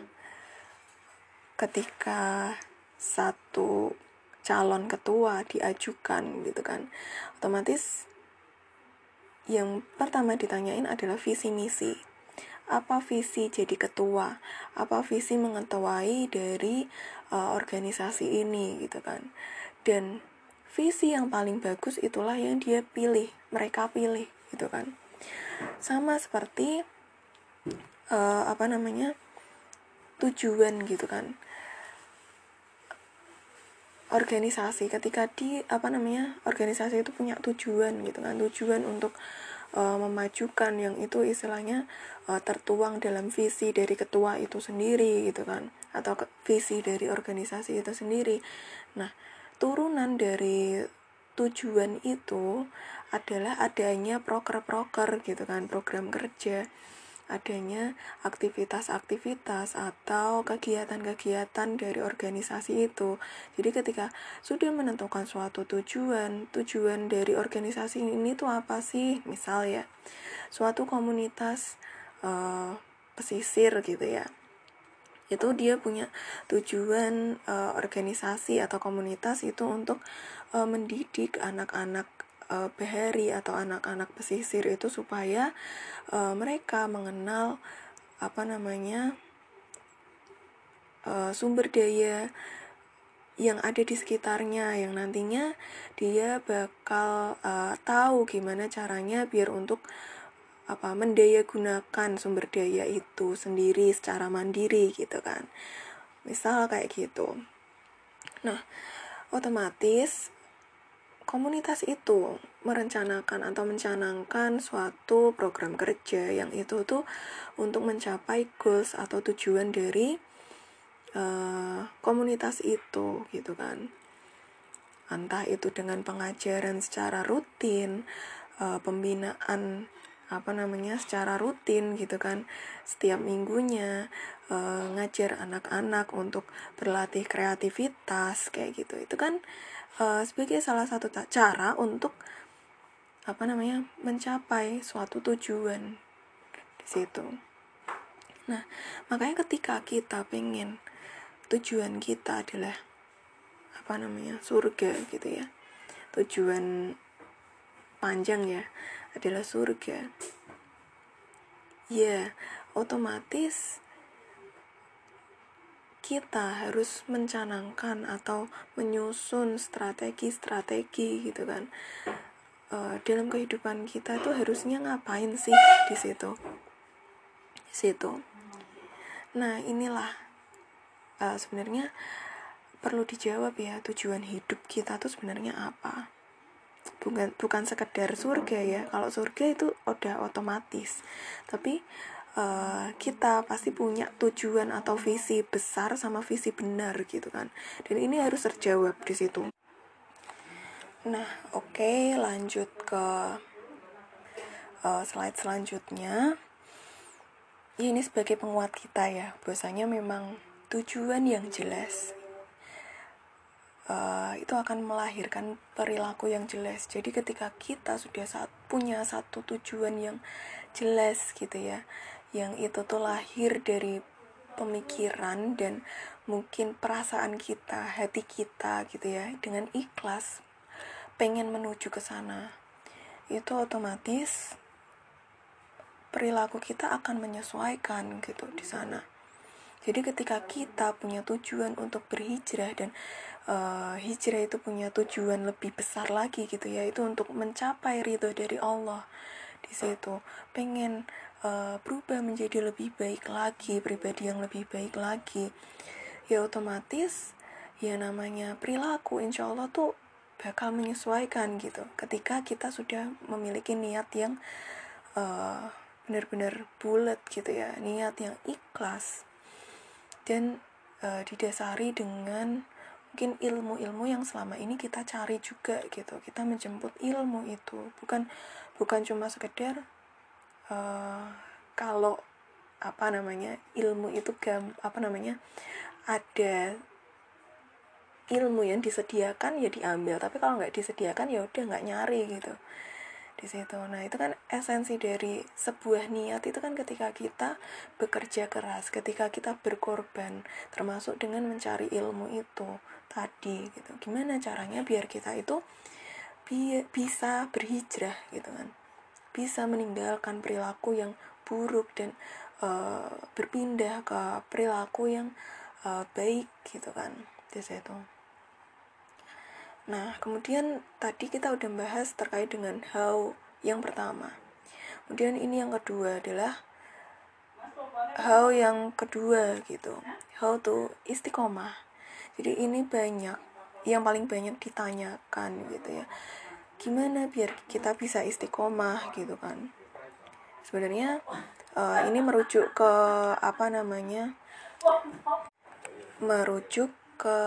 ketika satu calon ketua diajukan gitu kan. Otomatis yang pertama ditanyain adalah visi misi. Apa visi jadi ketua? Apa visi mengetuai dari uh, organisasi ini gitu kan? Dan visi yang paling bagus itulah yang dia pilih mereka pilih gitu kan? Sama seperti uh, apa namanya tujuan gitu kan organisasi ketika di apa namanya organisasi itu punya tujuan gitu kan. Tujuan untuk uh, memajukan yang itu istilahnya uh, tertuang dalam visi dari ketua itu sendiri gitu kan atau ke, visi dari organisasi itu sendiri. Nah turunan dari tujuan itu adalah adanya proker-proker gitu kan program kerja adanya aktivitas-aktivitas atau kegiatan-kegiatan dari organisasi itu. Jadi ketika sudah menentukan suatu tujuan, tujuan dari organisasi ini tuh apa sih? Misal ya, suatu komunitas uh, pesisir gitu ya. Itu dia punya tujuan uh, organisasi atau komunitas itu untuk uh, mendidik anak-anak uh, behari atau anak-anak pesisir itu supaya uh, mereka mengenal apa namanya uh, sumber daya yang ada di sekitarnya yang nantinya dia bakal uh, tahu gimana caranya biar untuk apa mendaya gunakan sumber daya itu sendiri secara mandiri gitu kan. Misal kayak gitu. Nah otomatis komunitas itu merencanakan atau mencanangkan suatu program kerja yang itu tuh untuk mencapai goals atau tujuan dari uh, komunitas itu gitu kan. Entah itu dengan pengajaran secara rutin uh, pembinaan apa namanya secara rutin gitu kan. Setiap minggunya uh, ngajar anak-anak untuk berlatih kreativitas kayak gitu. Itu kan uh, sebagai salah satu cara untuk apa namanya mencapai suatu tujuan di situ. Nah makanya ketika kita pengen tujuan kita adalah apa namanya surga gitu ya. Tujuan panjang ya adalah surga. Ya otomatis kita harus mencanangkan atau menyusun strategi-strategi gitu kan. Uh, dalam kehidupan kita itu harusnya ngapain sih di situ? Di situ. Nah inilah uh, sebenarnya perlu dijawab ya tujuan hidup kita tuh sebenarnya apa? Bukan bukan sekedar surga ya. Kalau surga itu udah otomatis. Tapi uh, kita pasti punya tujuan atau visi besar sama visi benar gitu kan. Dan ini harus terjawab di situ. Nah oke okay, lanjut ke uh, slide selanjutnya. Ya, ini sebagai penguat kita ya. Bahwasanya memang tujuan yang jelas uh, itu akan melahirkan perilaku yang jelas. Jadi ketika kita sudah saat punya satu tujuan yang jelas gitu ya, yang itu tuh lahir dari pemikiran dan mungkin perasaan kita, hati kita gitu ya, dengan ikhlas pengen menuju ke sana. Itu otomatis perilaku kita akan menyesuaikan gitu di sana. Jadi ketika kita punya tujuan untuk berhijrah dan uh, hijrah itu punya tujuan lebih besar lagi gitu ya, itu untuk mencapai ridho dari Allah di situ. Pengen uh, berubah menjadi lebih baik lagi, pribadi yang lebih baik lagi, ya otomatis ya namanya perilaku insya Allah tuh bakal menyesuaikan gitu. Ketika kita sudah memiliki niat yang uh, benar-benar bulat gitu ya niat yang ikhlas. Dan uh, didasari dengan mungkin ilmu-ilmu yang selama ini kita cari juga gitu. Kita menjemput ilmu itu. Bukan bukan cuma sekedar uh, kalau apa namanya ilmu itu gam apa namanya ada ilmu yang disediakan ya diambil. Tapi kalau nggak disediakan ya udah nggak nyari gitu. Di situ. Nah itu kan esensi dari sebuah niat itu kan ketika kita bekerja keras ketika kita berkorban termasuk dengan mencari ilmu itu tadi gitu. Gimana caranya biar kita itu bi bisa berhijrah gitu kan bisa meninggalkan perilaku yang buruk dan uh, berpindah ke perilaku yang uh, baik gitu kan di situ. Nah, kemudian tadi kita udah bahas terkait dengan how yang pertama. Kemudian ini yang kedua adalah how yang kedua gitu. How to istiqomah. Jadi ini banyak yang paling banyak ditanyakan gitu ya gimana biar kita bisa istiqomah gitu kan. Sebenarnya uh, ini merujuk ke apa namanya merujuk ke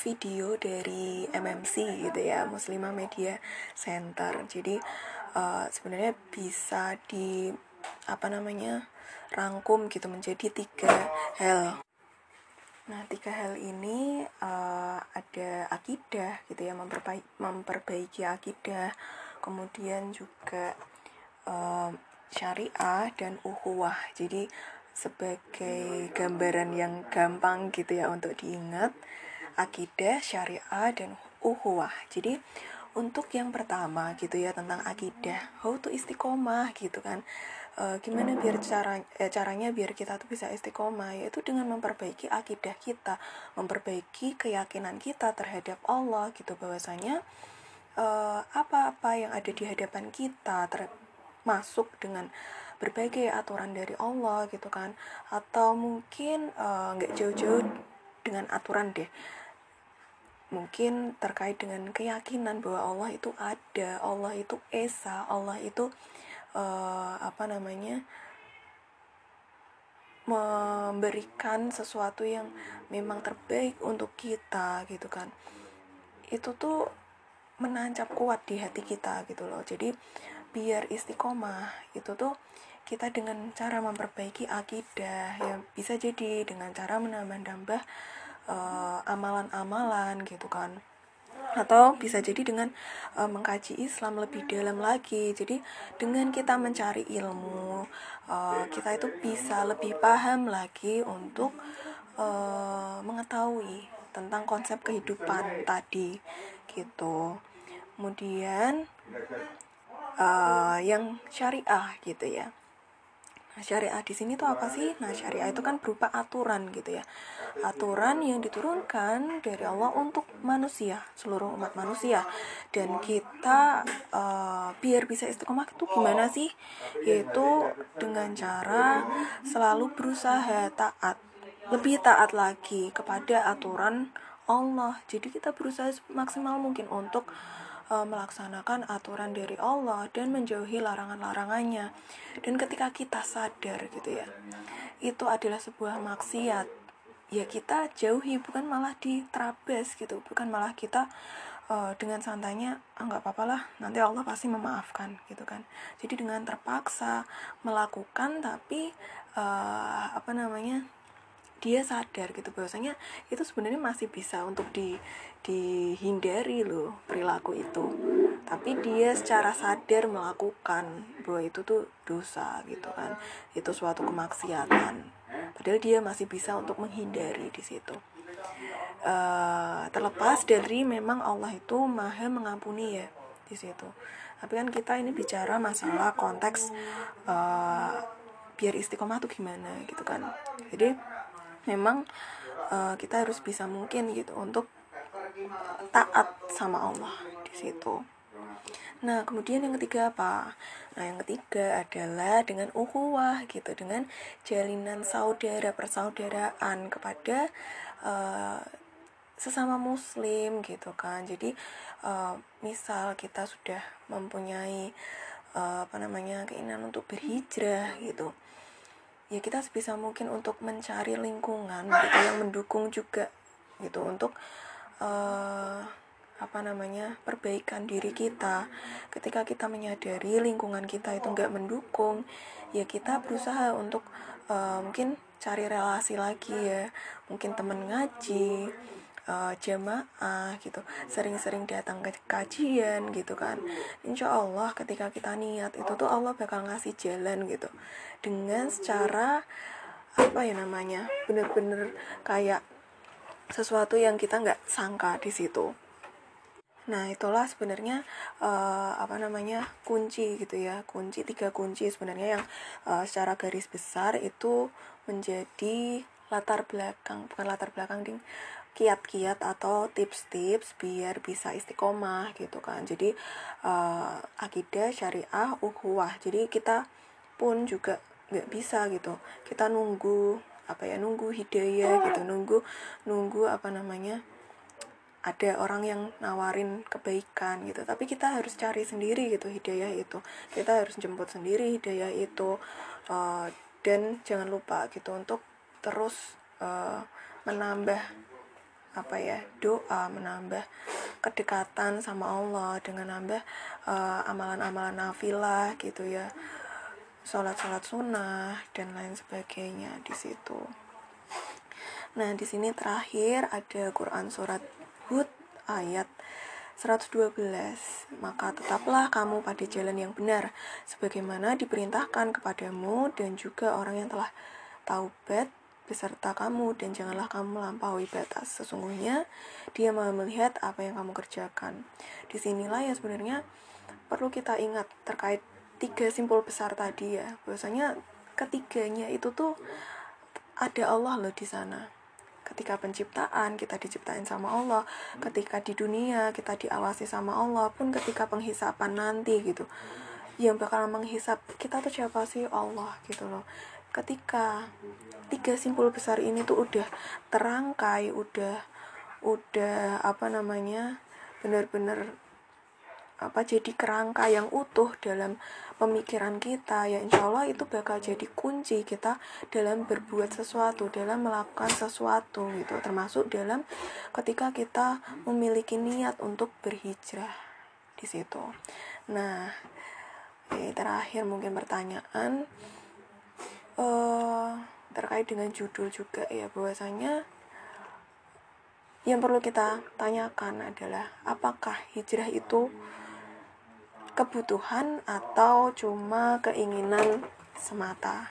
video dari MMC gitu ya Muslimah Media Center. Jadi uh, sebenarnya bisa di apa namanya rangkum gitu menjadi tiga hal Nah, tiga hal ini uh, ada akidah gitu ya, memperbaiki, memperbaiki akidah, kemudian juga uh, syariah dan uhuwah. Jadi sebagai gambaran yang gampang gitu ya untuk diingat, akidah, syariah dan uhuwah. Jadi untuk yang pertama gitu ya tentang akidah, how to istiqomah gitu kan uh, gimana biar cara eh, caranya biar kita tuh bisa istiqomah yaitu dengan memperbaiki akidah kita memperbaiki keyakinan kita terhadap Allah gitu. Bahwasanya uh, apa-apa yang ada di hadapan kita termasuk dengan berbagai aturan dari Allah gitu kan. Atau mungkin eh, nggak uh, jauh-jauh dengan aturan deh. Mungkin terkait dengan keyakinan bahwa Allah itu ada Allah itu esa Allah itu uh, apa namanya memberikan sesuatu yang memang terbaik untuk kita gitu kan. Itu tuh menancap kuat di hati kita gitu loh. Jadi biar istiqomah itu tuh kita dengan cara memperbaiki akidah ya bisa jadi dengan cara menambah-nambah uh, amalan-amalan gitu kan atau bisa jadi dengan uh, mengkaji Islam lebih dalam lagi. Jadi dengan kita mencari ilmu, uh, kita itu bisa lebih paham lagi untuk uh, mengetahui tentang konsep kehidupan tadi, gitu. Kemudian uh, yang syariah gitu ya Nah, syariah di sini tuh apa sih? Nah, syariah itu kan berupa aturan gitu ya. Aturan yang diturunkan dari Allah untuk manusia, seluruh umat manusia. Dan kita uh, biar bisa istiqomah itu gimana sih? Yaitu dengan cara selalu berusaha taat, lebih taat lagi kepada aturan Allah. Jadi kita berusaha maksimal mungkin untuk uh, melaksanakan aturan dari Allah dan menjauhi larangan-larangannya. Dan ketika kita sadar gitu ya, itu adalah sebuah maksiat. Ya kita jauhi bukan malah diterabas gitu, bukan malah kita uh, dengan santainya ah nggak apa-apa lah nanti Allah pasti memaafkan gitu kan jadi dengan terpaksa melakukan tapi uh, apa namanya dia sadar gitu bahwasanya itu sebenarnya masih bisa untuk di dihindari loh perilaku itu. Tapi dia secara sadar melakukan bahwa itu tuh dosa gitu kan. Itu suatu kemaksiatan. Padahal dia masih bisa untuk menghindari di situ. Uh, terlepas dari memang Allah itu maha mengampuni ya di situ. Tapi kan kita ini bicara masalah konteks uh, biar istiqomah tuh gimana gitu kan. Jadi memang uh, kita harus bisa mungkin gitu untuk taat sama Allah di situ. Nah, kemudian yang ketiga apa? Nah, yang ketiga adalah dengan ukhuwah gitu, dengan jalinan saudara persaudaraan kepada uh, sesama muslim gitu kan. Jadi uh, misal kita sudah mempunyai uh, apa namanya keinginan untuk berhijrah gitu ya kita sebisa mungkin untuk mencari lingkungan gitu yang mendukung juga gitu untuk uh, apa namanya perbaikan diri kita. Ketika kita menyadari lingkungan kita itu nggak mendukung ya kita berusaha untuk uh, mungkin cari relasi lagi ya. Mungkin temen ngaji uh, jamaah gitu. Sering-sering datang ke kajian gitu kan. Insya Allah ketika kita niat itu tuh Allah bakal ngasih jalan gitu. Dengan secara apa ya namanya bener-bener kayak sesuatu yang kita nggak sangka di situ Nah, itulah sebenarnya uh, apa namanya? kunci gitu ya. Kunci tiga kunci sebenarnya yang uh, secara garis besar itu menjadi latar belakang, bukan latar belakang ding kiat-kiat atau tips-tips biar bisa istiqomah gitu kan jadi uh, akidah syariah ukhuwah jadi kita pun juga nggak bisa gitu kita nunggu apa ya nunggu hidayah gitu nunggu nunggu apa namanya ada orang yang nawarin kebaikan gitu. Tapi kita harus cari sendiri gitu hidayah itu. Kita harus jemput sendiri hidayah itu uh, dan jangan lupa gitu untuk terus uh, menambah apa ya doa menambah kedekatan sama Allah dengan nambah uh, amalan-amalan nafilah gitu ya sholat-sholat sunnah dan lain sebagainya di situ nah di sini terakhir ada Quran surat Hud ayat 112 Maka tetaplah kamu pada jalan yang benar Sebagaimana diperintahkan kepadamu Dan juga orang yang telah taubat beserta kamu dan janganlah kamu melampaui batas. Sesungguhnya dia mau melihat apa yang kamu kerjakan. Di sinilah yang sebenarnya perlu kita ingat terkait tiga simpul besar tadi ya. Bahwasanya ketiganya itu tuh ada Allah loh di sana. Ketika penciptaan kita diciptain sama Allah, ketika di dunia kita diawasi sama Allah, pun ketika penghisapan nanti gitu. Yang bakal menghisap kita tuh siapa sih Allah gitu loh ketika tiga simpul besar ini tuh udah terangkai udah udah apa namanya benar-benar apa jadi kerangka yang utuh dalam pemikiran kita ya insya Allah itu bakal jadi kunci kita dalam berbuat sesuatu dalam melakukan sesuatu gitu. Termasuk dalam ketika kita memiliki niat untuk berhijrah di situ. Nah terakhir mungkin pertanyaan uh, terkait dengan judul juga ya bahwasanya yang perlu kita tanyakan adalah apakah hijrah itu kebutuhan atau cuma keinginan semata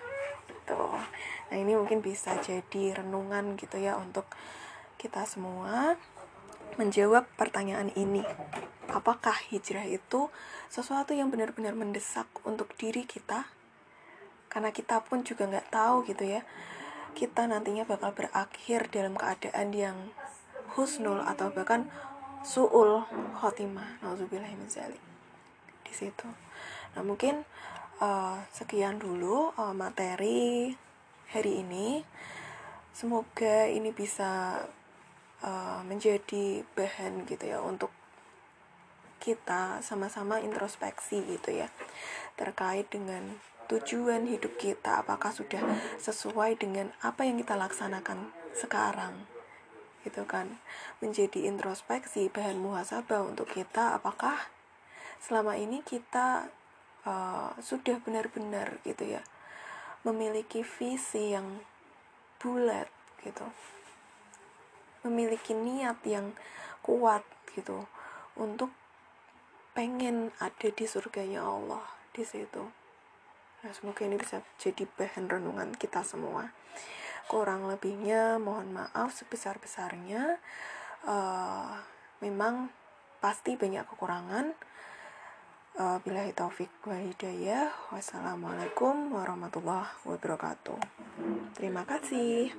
tuh nah ini mungkin bisa jadi renungan gitu ya untuk kita semua menjawab pertanyaan ini. Apakah hijrah itu sesuatu yang benar-benar mendesak untuk diri kita? Karena kita pun juga nggak tahu gitu ya kita nantinya bakal berakhir dalam keadaan yang husnul atau bahkan suul khotimah. Nauzubillah di situ. Nah mungkin uh, sekian dulu uh, materi hari ini. Semoga ini bisa uh, menjadi bahan gitu ya untuk kita sama-sama introspeksi gitu ya terkait dengan tujuan hidup kita. Apakah sudah sesuai dengan apa yang kita laksanakan sekarang? Gitu kan. Menjadi introspeksi bahan muhasabah untuk kita. Apakah selama ini kita uh, sudah benar-benar gitu ya memiliki visi yang bulat gitu. Memiliki niat yang kuat gitu untuk pengen ada di surganya Allah di situ. Nah semoga ini bisa jadi bahan renungan kita semua. Kurang lebihnya mohon maaf sebesar-besarnya. Uh, memang pasti banyak kekurangan uh, bila taufik wa hidayah. Wassalamualaikum warahmatullahi wabarakatuh. Terima kasih